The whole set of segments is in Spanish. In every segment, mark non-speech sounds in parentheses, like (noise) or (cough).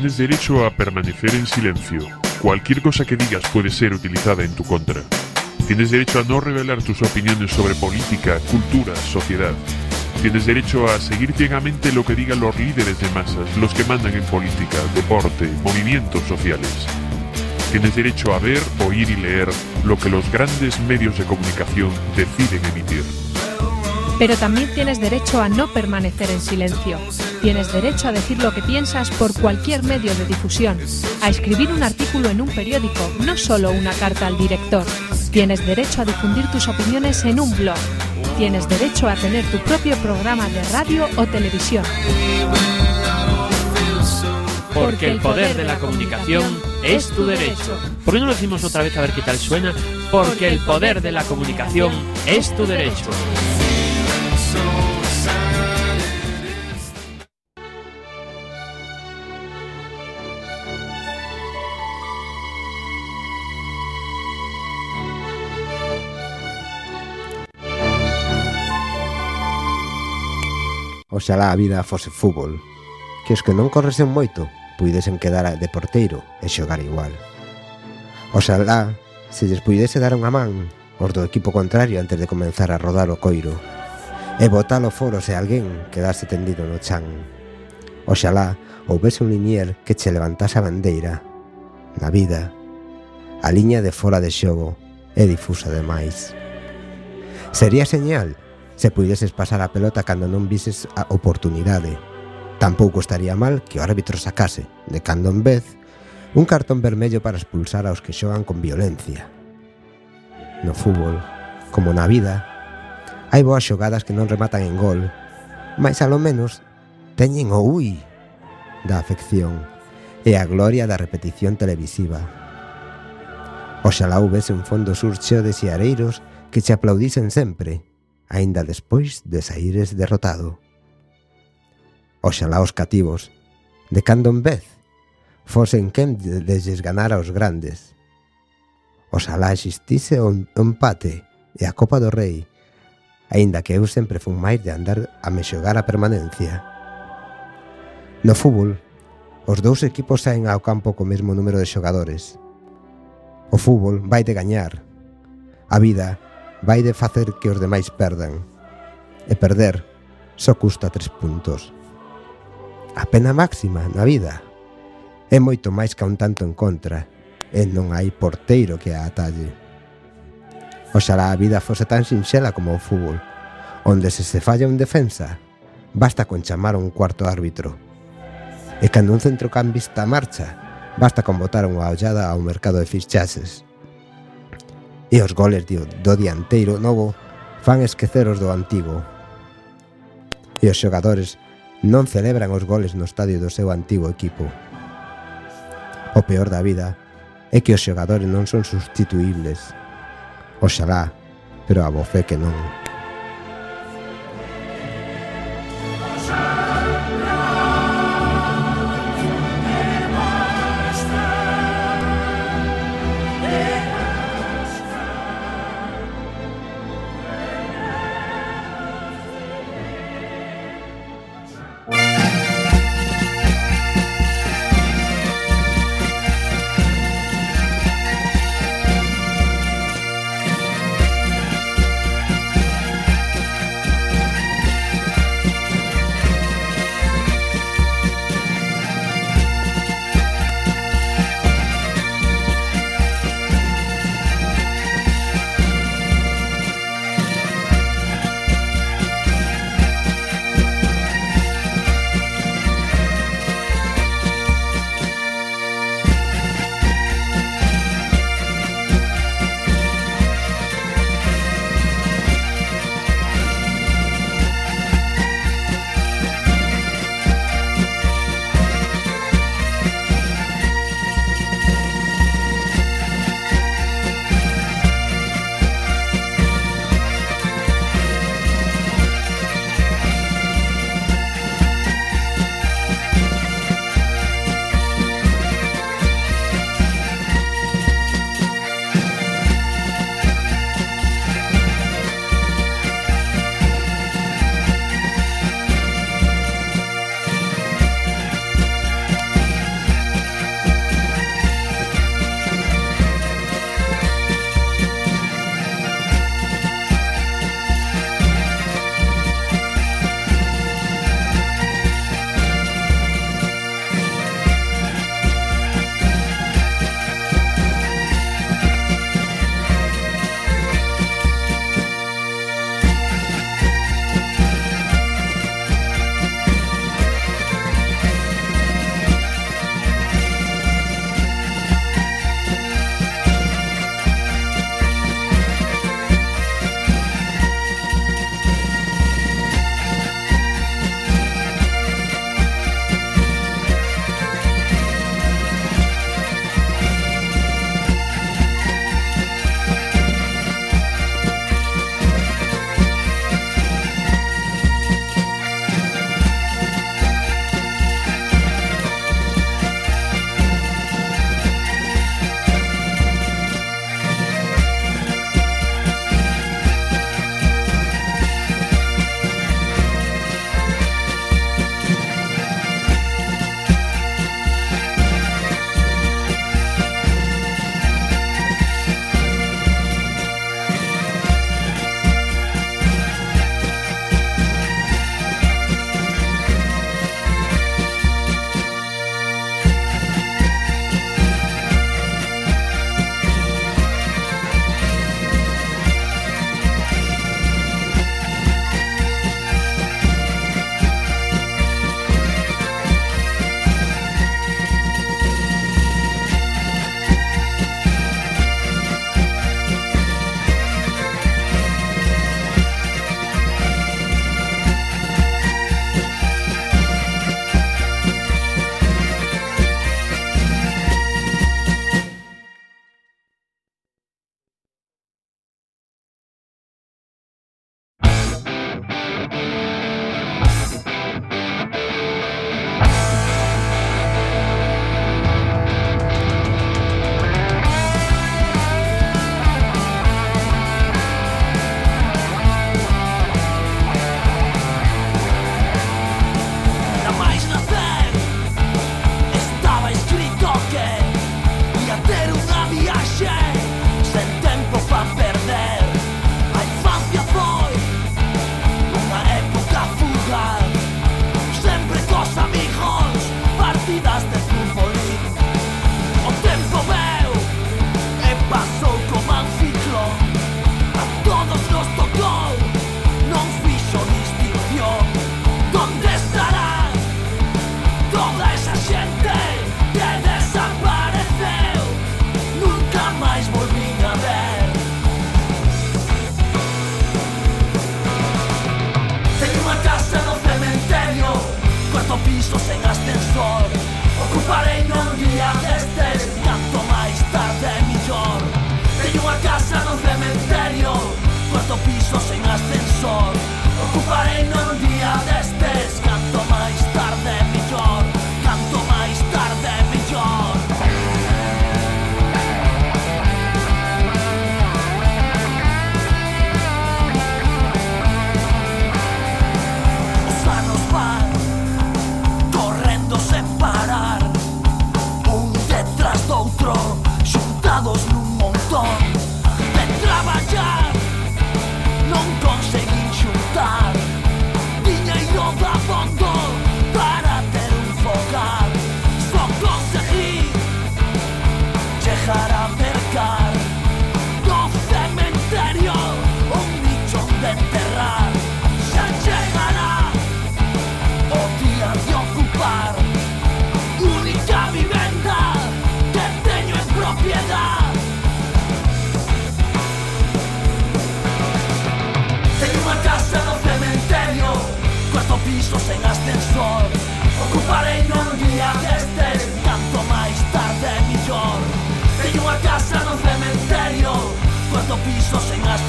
Tienes derecho a permanecer en silencio. Cualquier cosa que digas puede ser utilizada en tu contra. Tienes derecho a no revelar tus opiniones sobre política, cultura, sociedad. Tienes derecho a seguir ciegamente lo que digan los líderes de masas, los que mandan en política, deporte, movimientos sociales. Tienes derecho a ver, oír y leer lo que los grandes medios de comunicación deciden emitir. Pero también tienes derecho a no permanecer en silencio. Tienes derecho a decir lo que piensas por cualquier medio de difusión, a escribir un artículo en un periódico, no solo una carta al director. Tienes derecho a difundir tus opiniones en un blog. Tienes derecho a tener tu propio programa de radio o televisión. Porque el poder de la comunicación es tu derecho. ¿Por qué no lo decimos otra vez a ver qué tal suena? Porque el poder de la comunicación es tu derecho. Oxalá a vida fose fútbol, que os que non corresen moito puidesen quedar de porteiro e xogar igual. Oxalá se lles puidese dar unha man os do equipo contrario antes de comenzar a rodar o coiro e botalo foro se alguén quedase tendido no chan. Oxalá houvese un linier que che levantase a bandeira. Na vida, a liña de fora de xogo é difusa demais. Sería señal se puideses pasar a pelota cando non vises a oportunidade. Tampouco estaría mal que o árbitro sacase, de cando en vez, un cartón vermello para expulsar aos que xogan con violencia. No fútbol, como na vida, hai boas xogadas que non rematan en gol, mas alo menos teñen o ui da afección e a gloria da repetición televisiva. Oxalá houvese un fondo surcheo de xiareiros que se aplaudisen sempre aínda despois de saíres derrotado. Oxalá os cativos, de cando en vez, fosen quen de ganara aos grandes. Oxalá existise o empate e a Copa do Rei, aínda que eu sempre fun máis de andar a me xogar a permanencia. No fútbol, os dous equipos saen ao campo co mesmo número de xogadores. O fútbol vai de gañar. A vida vai de facer que os demais perdan. E perder só custa tres puntos. A pena máxima na vida é moito máis que un tanto en contra e non hai porteiro que a atalle. Oxalá a vida fose tan sinxela como o fútbol, onde se se falla un defensa, basta con chamar un cuarto árbitro. E cando un centrocampista marcha, basta con botar unha ollada ao mercado de fichaxes e os goles do, do dianteiro novo fan esquecer os do antigo. E os xogadores non celebran os goles no estadio do seu antigo equipo. O peor da vida é que os xogadores non son sustituibles. Oxalá, pero a bofé que non.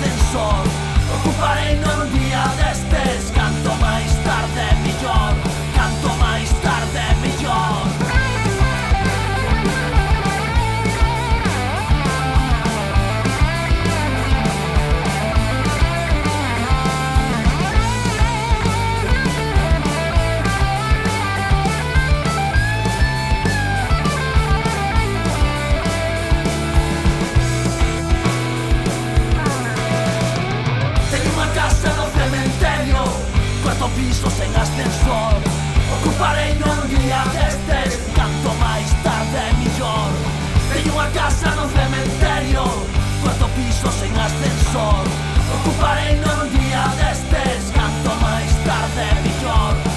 ascensor Ocuparé el nuevo día Só en ascensor Ocuparei non día destes Canto máis tarde millor Teño unha casa no cementerio. Cuarto piso en ascensor. Ocuparei non día destes Canto máis tarde millor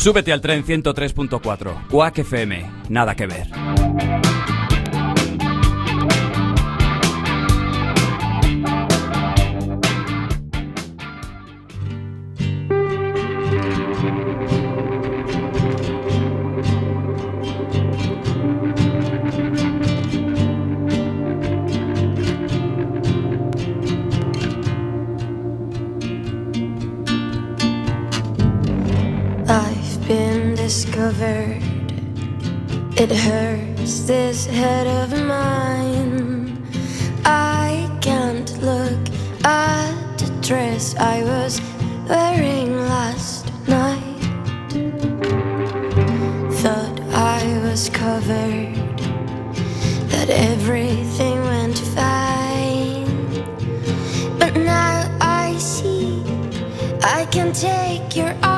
Súbete al tren 103.4, Cuac FM, nada que ver. It hurts this head of mine. I can't look at the dress I was wearing last night. Thought I was covered, that everything went fine. But now I see I can take your arm.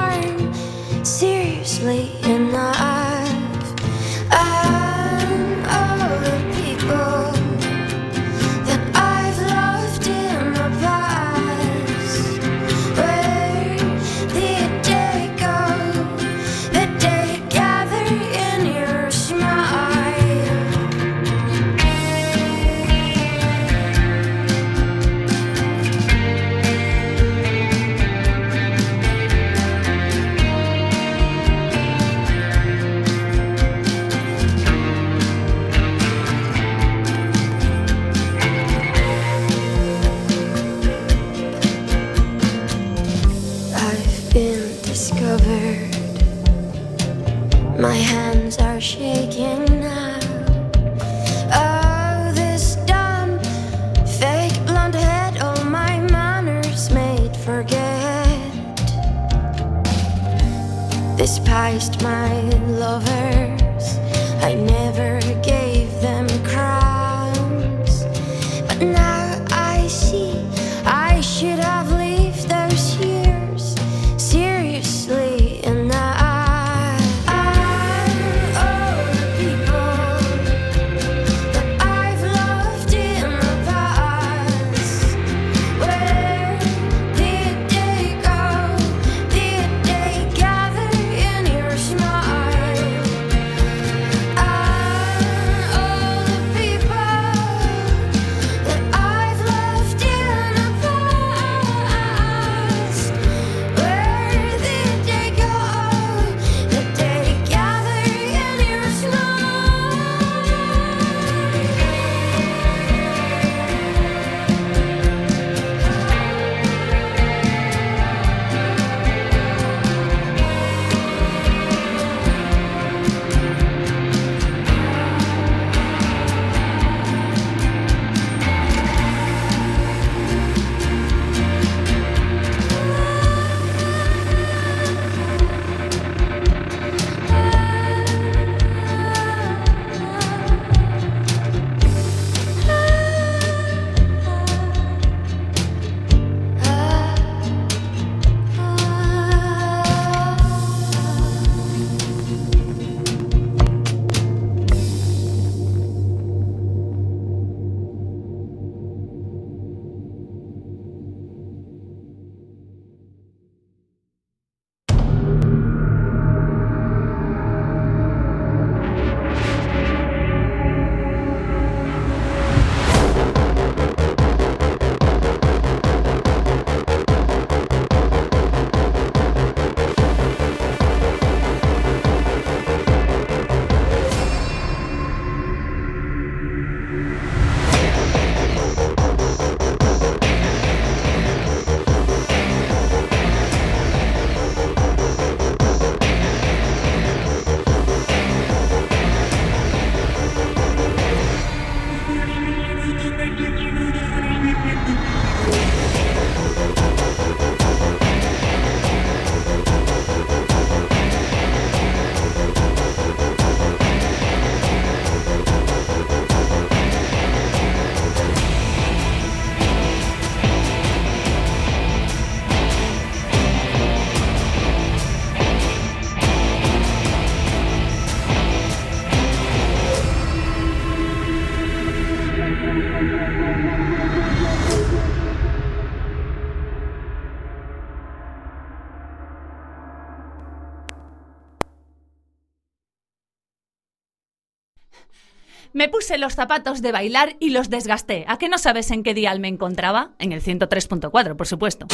Me puse los zapatos de bailar y los desgasté. ¿A qué no sabes en qué dial me encontraba? En el 103.4, por supuesto.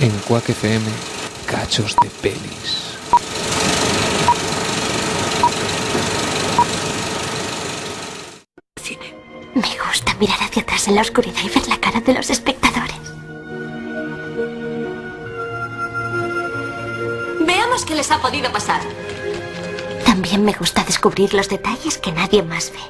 En Quack FM, cachos de pelis. Me gusta mirar hacia atrás en la oscuridad y ver la cara de los espectadores. Veamos qué les ha podido pasar. También me gusta descubrir los detalles que nadie más ve.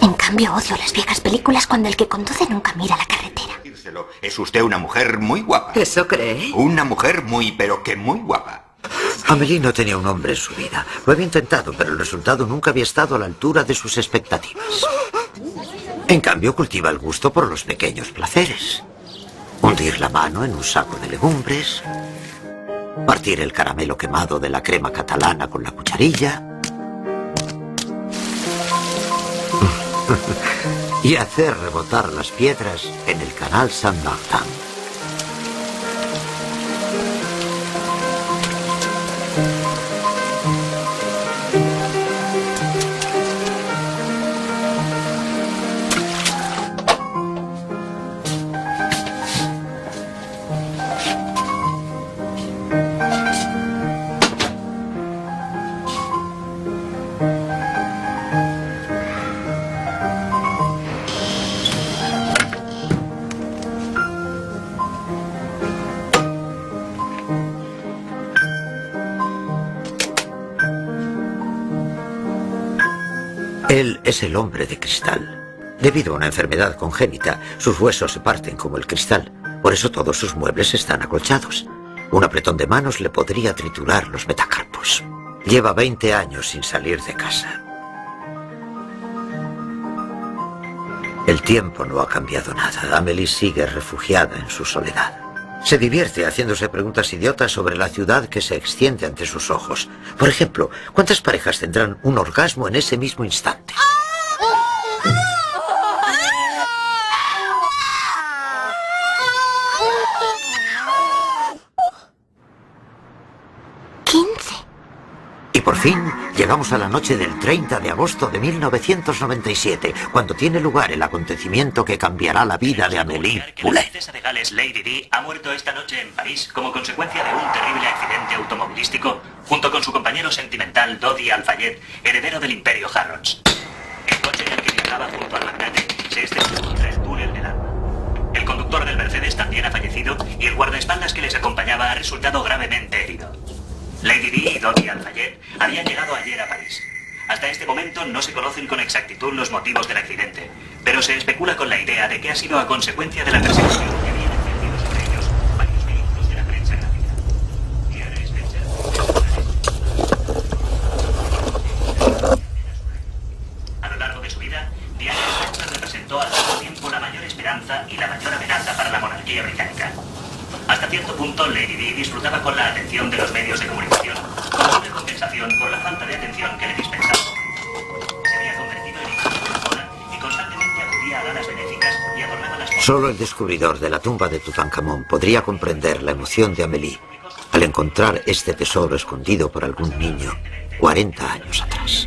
En cambio, odio las viejas películas cuando el que conduce nunca mira la carretera. Dírselo. Es usted una mujer muy guapa. ¿Eso cree? Una mujer muy, pero que muy guapa. Amelie no tenía un hombre en su vida. Lo había intentado, pero el resultado nunca había estado a la altura de sus expectativas. En cambio, cultiva el gusto por los pequeños placeres. Hundir la mano en un saco de legumbres, partir el caramelo quemado de la crema catalana con la cucharilla (laughs) y hacer rebotar las piedras en el canal San Martin. Él es el hombre de cristal. Debido a una enfermedad congénita, sus huesos se parten como el cristal. Por eso todos sus muebles están acolchados. Un apretón de manos le podría triturar los metacarpos. Lleva 20 años sin salir de casa. El tiempo no ha cambiado nada. Amelie sigue refugiada en su soledad. Se divierte haciéndose preguntas idiotas sobre la ciudad que se extiende ante sus ojos. Por ejemplo, ¿cuántas parejas tendrán un orgasmo en ese mismo instante? Por fin llegamos a la noche del 30 de agosto de 1997, cuando tiene lugar el acontecimiento que cambiará la vida de Amélie La Poulet. princesa de Gales Lady Di ha muerto esta noche en París como consecuencia de un terrible accidente automovilístico junto con su compañero sentimental Dodi Alfayet, heredero del imperio Harrods. El coche en el que viajaba junto al magnate se estrelló contra el túnel del alma. El conductor del Mercedes también ha fallecido y el guardaespaldas que les acompañaba ha resultado gravemente herido. Lady Di y Dodi Alfayet habían llegado ayer a París. Hasta este momento no se conocen con exactitud los motivos del accidente, pero se especula con la idea de que ha sido a consecuencia de la persecución que habían ejercido sobre ellos varios vehículos de la prensa gráfica. A lo largo de su vida, Diana Spencer representó al mismo tiempo la mayor esperanza y la mayor amenaza para la monarquía británica. Hasta cierto punto, Lady Di disfrutaba con la atención de los medios de comunicación, como una compensación por la falta de atención que le dispensaba. Se había convertido en moda y constantemente acudía a galas benéficas y adornaba las Solo el descubridor de la tumba de Tutankamón podría comprender la emoción de Amélie al encontrar este tesoro escondido por algún niño 40 años atrás.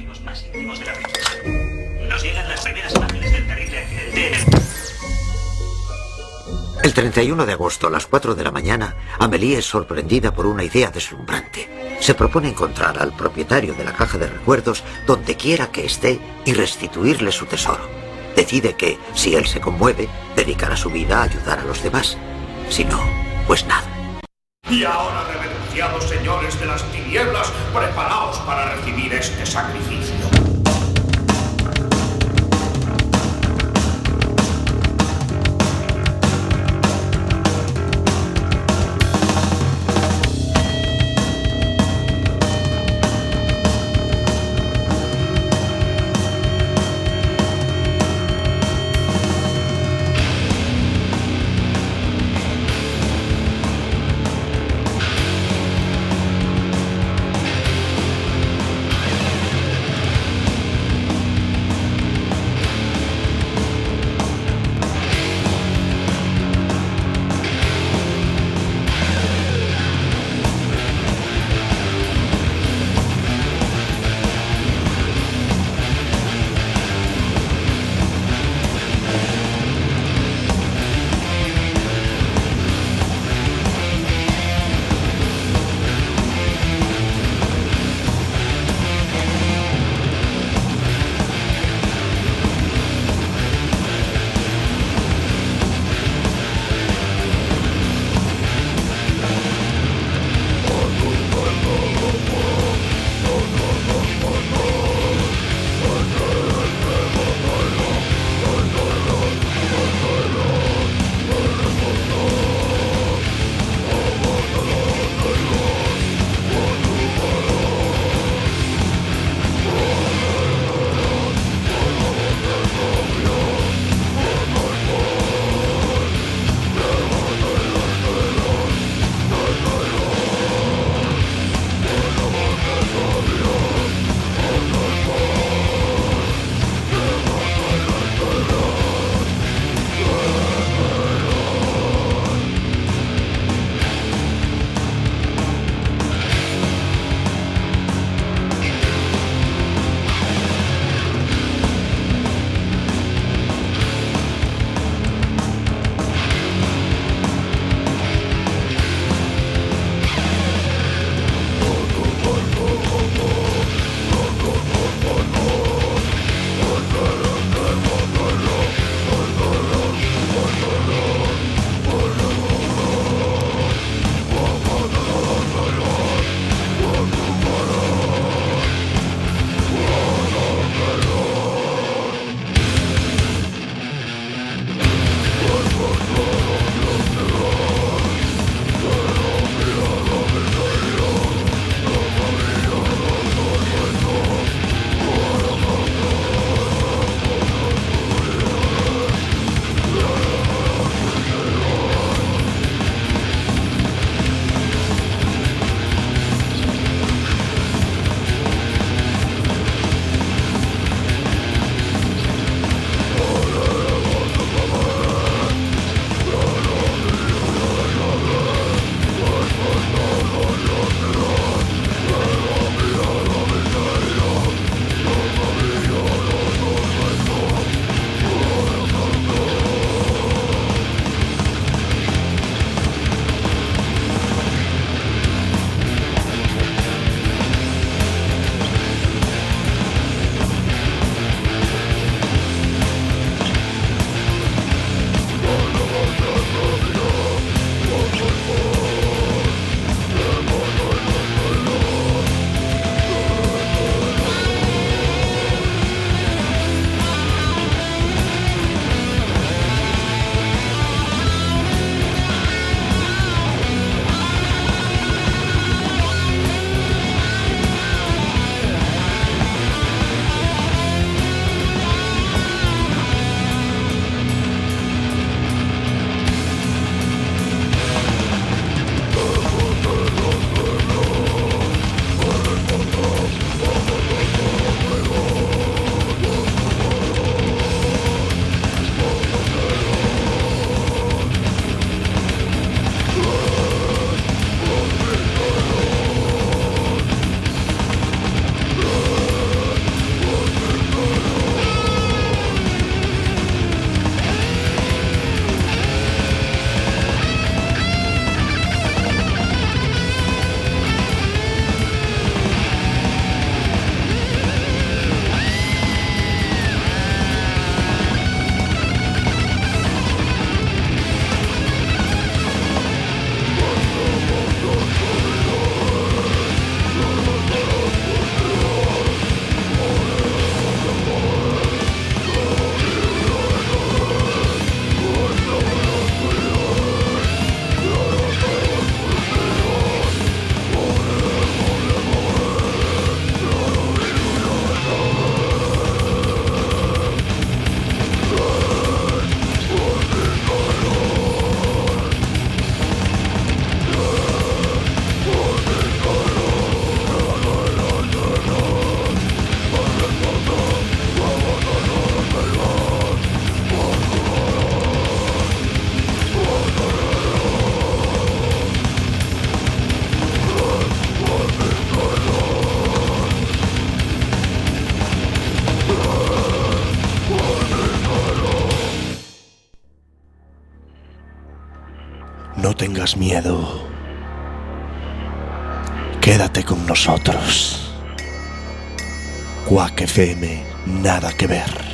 El 31 de agosto a las 4 de la mañana, Amélie es sorprendida por una idea deslumbrante. Se propone encontrar al propietario de la caja de recuerdos donde quiera que esté y restituirle su tesoro. Decide que, si él se conmueve, dedicará su vida a ayudar a los demás. Si no, pues nada. Y ahora, reverenciados señores de las tinieblas, preparaos para recibir este sacrificio. Miedo. Quédate con nosotros. Quack FM, nada que ver.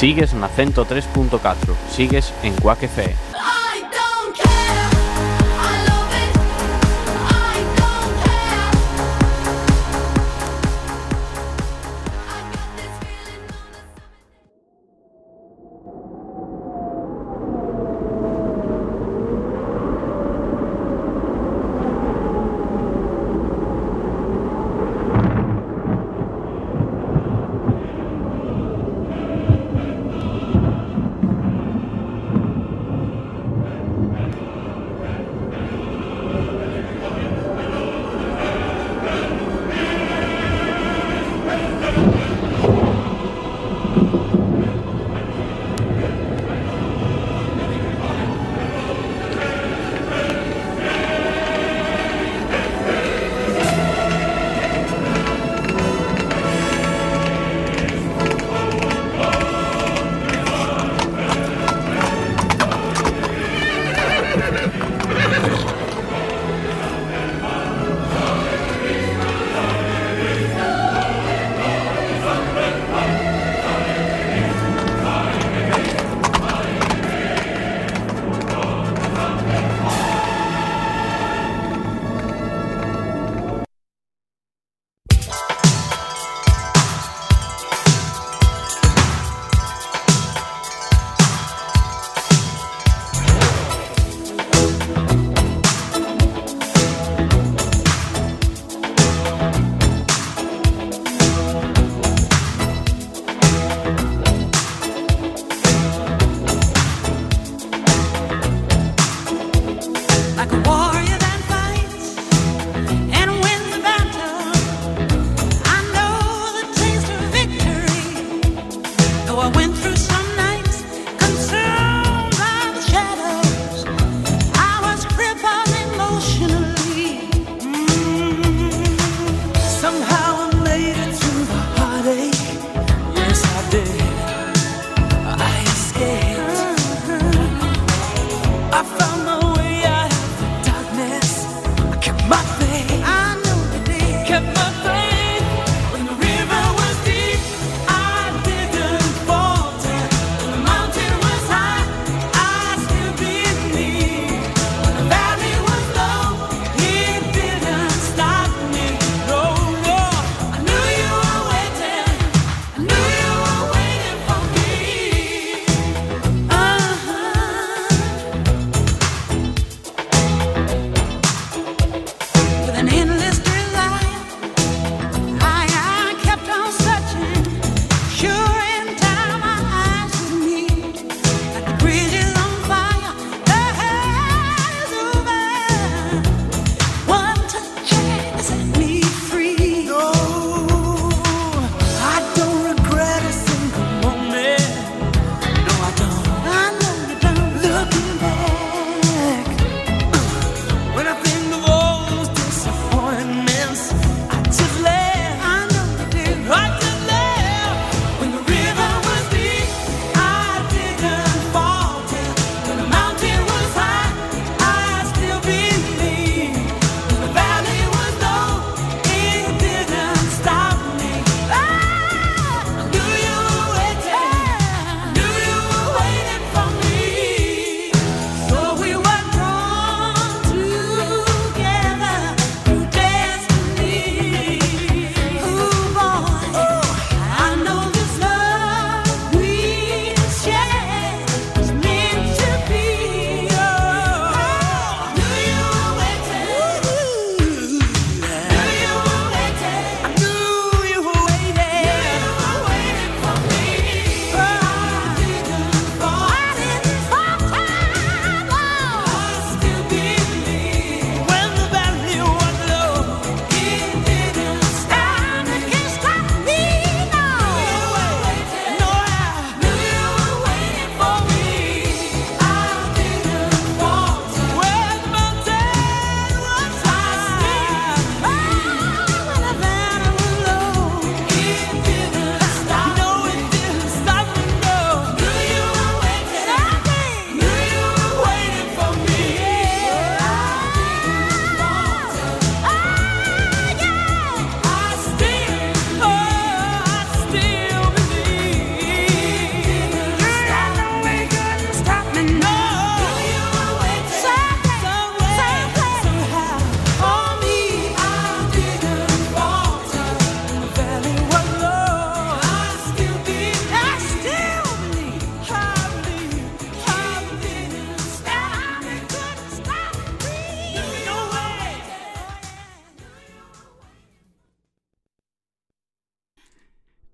Sigues na 103.4, sigues en Quack FM.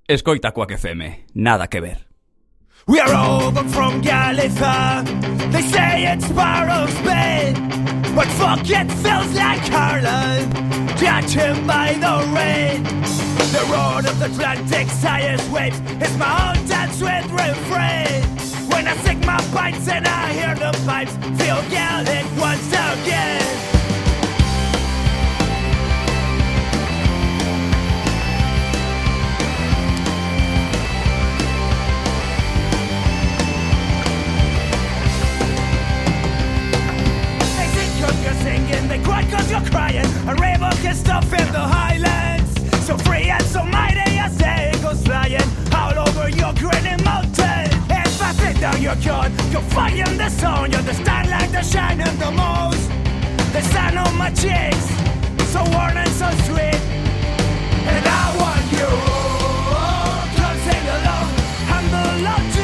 Escoita Quack FM, nada que ver. We are over from Galicia. They say it's of Spain. But fuck, it feels like Harlem. Judging by the rain. The roar of the Atlantic's highest waves is my own dance with refrain. When I sing my bites and I hear the pipes, feel Gaelic once again. A rainbow can stuff in the highlands. So free and so mighty as the eagles flying all over your grinning mountain. If I sit down your gun, you're in the sun. You understand like the shining the most. The sun on my cheeks, so warm and so sweet. And I want you to sing along. I'm the place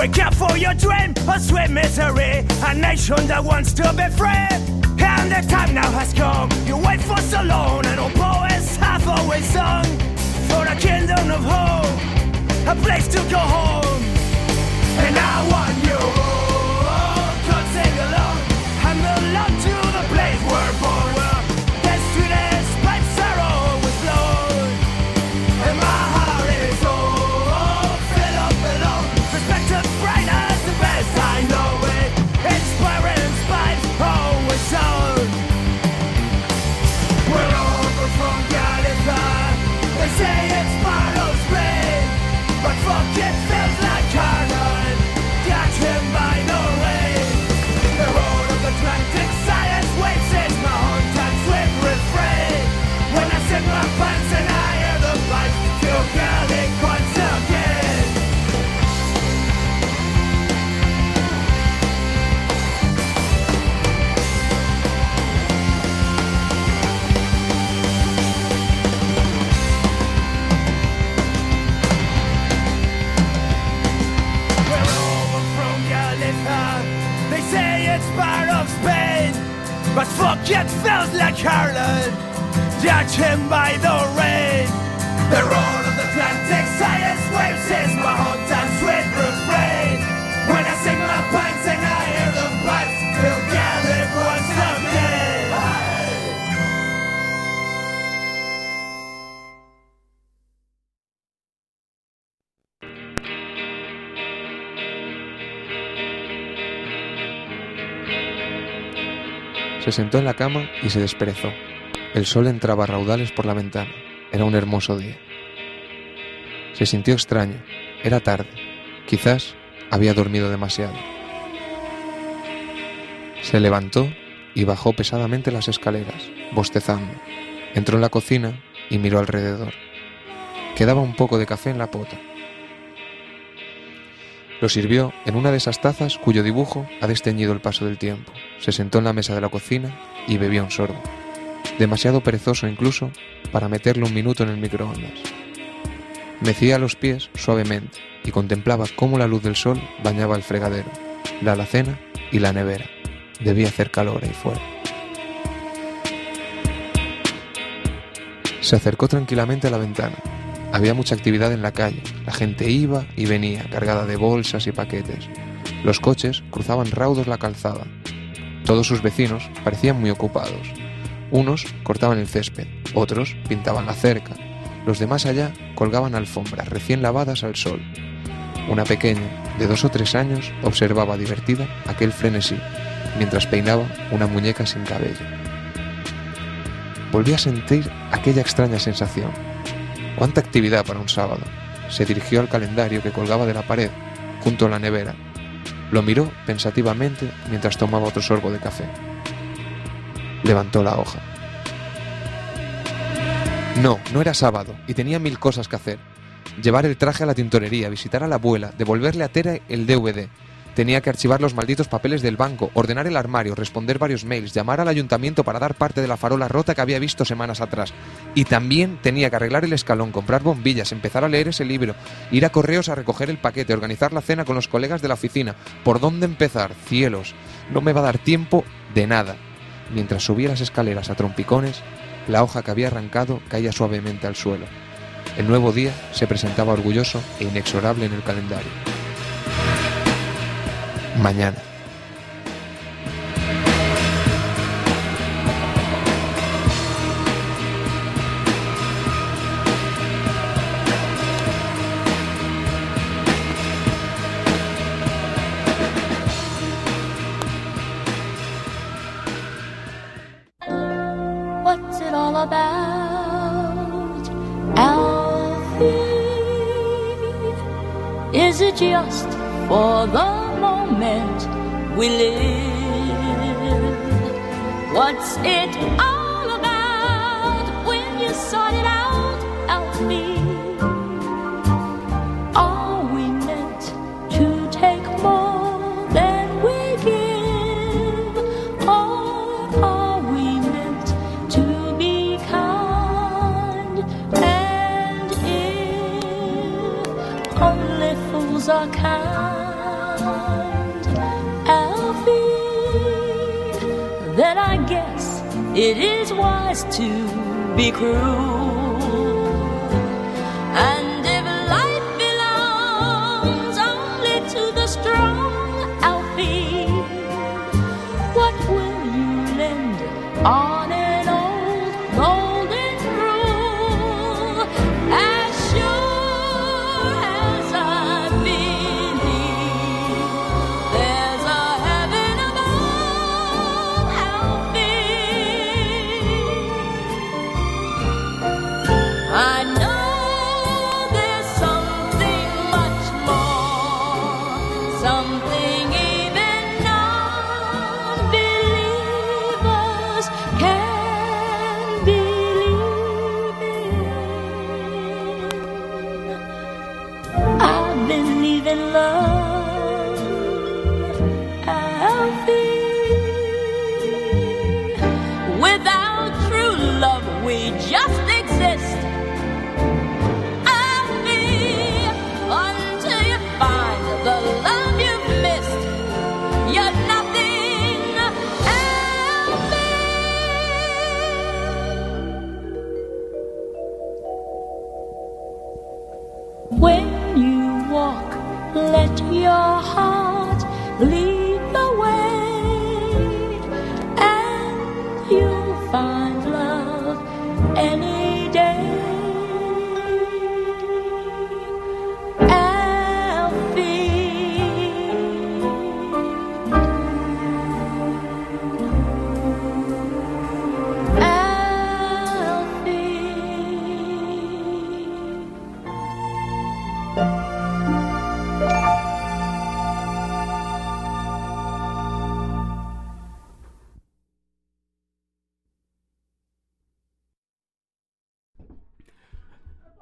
Wake up for your dream, a sweet misery, a nation that wants to be free. And the time now has come. You wait for so long, and all poets have always sung for a kingdom of hope, a place to go home. And I want you to sing along. I'm belong to the place we're born. It feels like. Judge him by the rain. The road Se sentó en la cama y se desperezó. El sol entraba a raudales por la ventana. Era un hermoso día. Se sintió extraño. Era tarde. Quizás había dormido demasiado. Se levantó y bajó pesadamente las escaleras, bostezando. Entró en la cocina y miró alrededor. Quedaba un poco de café en la pota. Lo sirvió en una de esas tazas cuyo dibujo ha desteñido el paso del tiempo. Se sentó en la mesa de la cocina y bebió un sorbo. Demasiado perezoso incluso para meterle un minuto en el microondas. Mecía los pies suavemente y contemplaba cómo la luz del sol bañaba el fregadero, la alacena y la nevera. Debía hacer calor ahí fuera. Se acercó tranquilamente a la ventana. Había mucha actividad en la calle. La gente iba y venía, cargada de bolsas y paquetes. Los coches cruzaban raudos la calzada. Todos sus vecinos parecían muy ocupados. Unos cortaban el césped, otros pintaban la cerca. Los de más allá colgaban alfombras recién lavadas al sol. Una pequeña, de dos o tres años, observaba divertida aquel frenesí, mientras peinaba una muñeca sin cabello. Volví a sentir aquella extraña sensación. Cuánta actividad para un sábado. Se dirigió al calendario que colgaba de la pared, junto a la nevera. Lo miró pensativamente mientras tomaba otro sorbo de café. Levantó la hoja. No, no era sábado y tenía mil cosas que hacer. Llevar el traje a la tintorería, visitar a la abuela, devolverle a Tera el DVD. Tenía que archivar los malditos papeles del banco, ordenar el armario, responder varios mails, llamar al ayuntamiento para dar parte de la farola rota que había visto semanas atrás. Y también tenía que arreglar el escalón, comprar bombillas, empezar a leer ese libro, ir a correos a recoger el paquete, organizar la cena con los colegas de la oficina. ¿Por dónde empezar? Cielos, no me va a dar tiempo de nada. Mientras subía las escaleras a trompicones, la hoja que había arrancado caía suavemente al suelo. El nuevo día se presentaba orgulloso e inexorable en el calendario. Mañana. It to be cruel.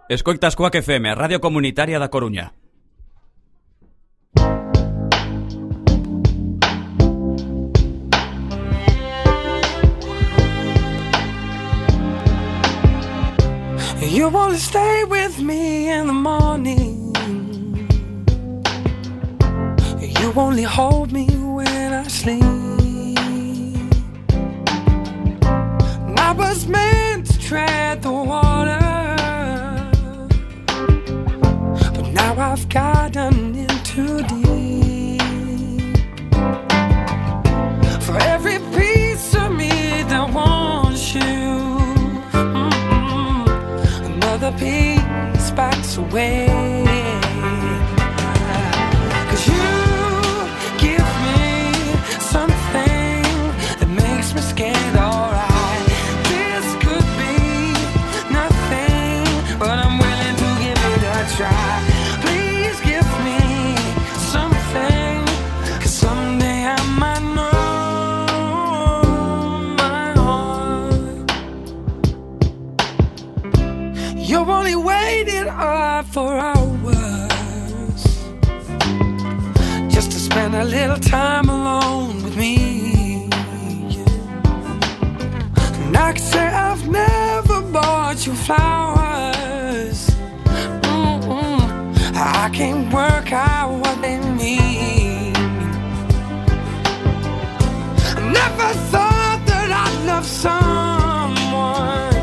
Escoitas Coac FM, Radio Comunitaria da Coruña. You wanna stay with me in the morning. You only hold me when I sleep. I was meant to tread the water. I've gotten in too deep. For every piece of me that wants you. mm-mm, Another piece backs away. A little time alone with me. And I can say I've never bought you flowers. Mm-mm. I can't work out what they mean. Never thought that I'd love someone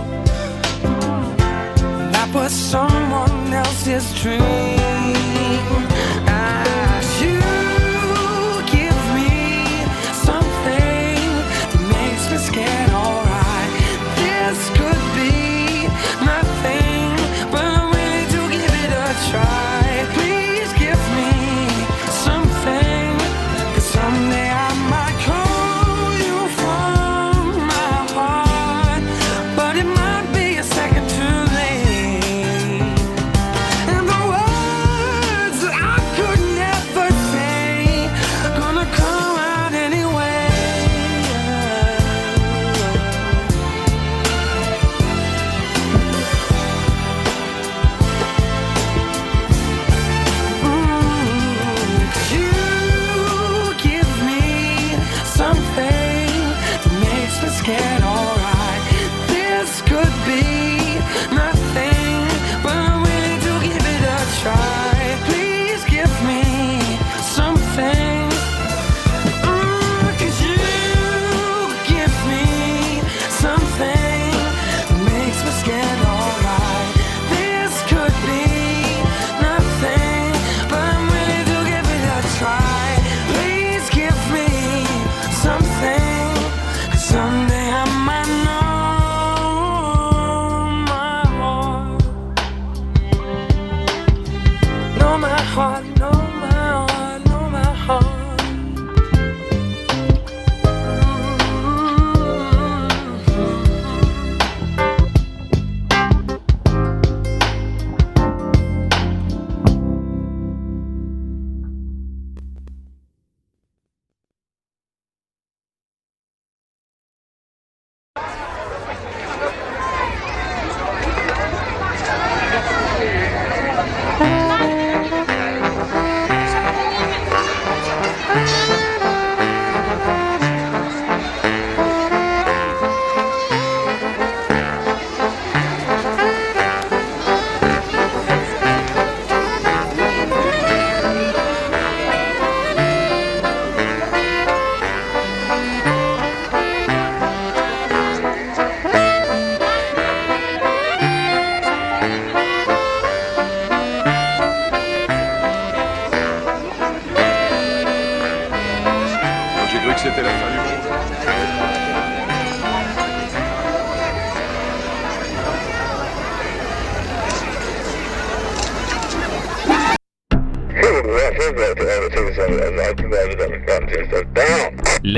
that was someone else's dream. Heart,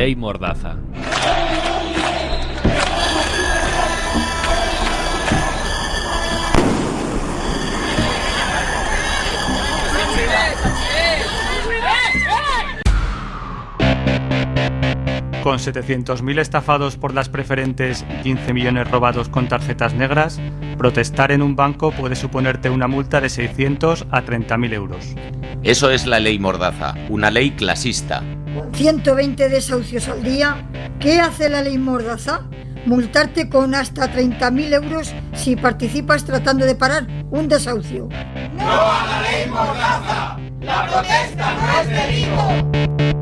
Ley Mordaza. Con 700.000 estafados por las preferentes y 15 millones robados con tarjetas negras, protestar en un banco puede suponerte una multa de 600 a 30.000 euros. Eso es la ley Mordaza, una ley clasista. 120 desahucios al día. ¿Qué hace la ley Mordaza? Multarte con hasta 30.000 euros si participas tratando de parar un desahucio. ¡No a la ley Mordaza! ¡La protesta no es delito!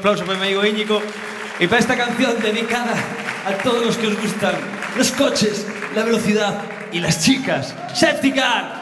Aplauso para mi amigo Íñigo y para esta canción dedicada a todos los que os gustan los coches, la velocidad y las chicas. Safety Car.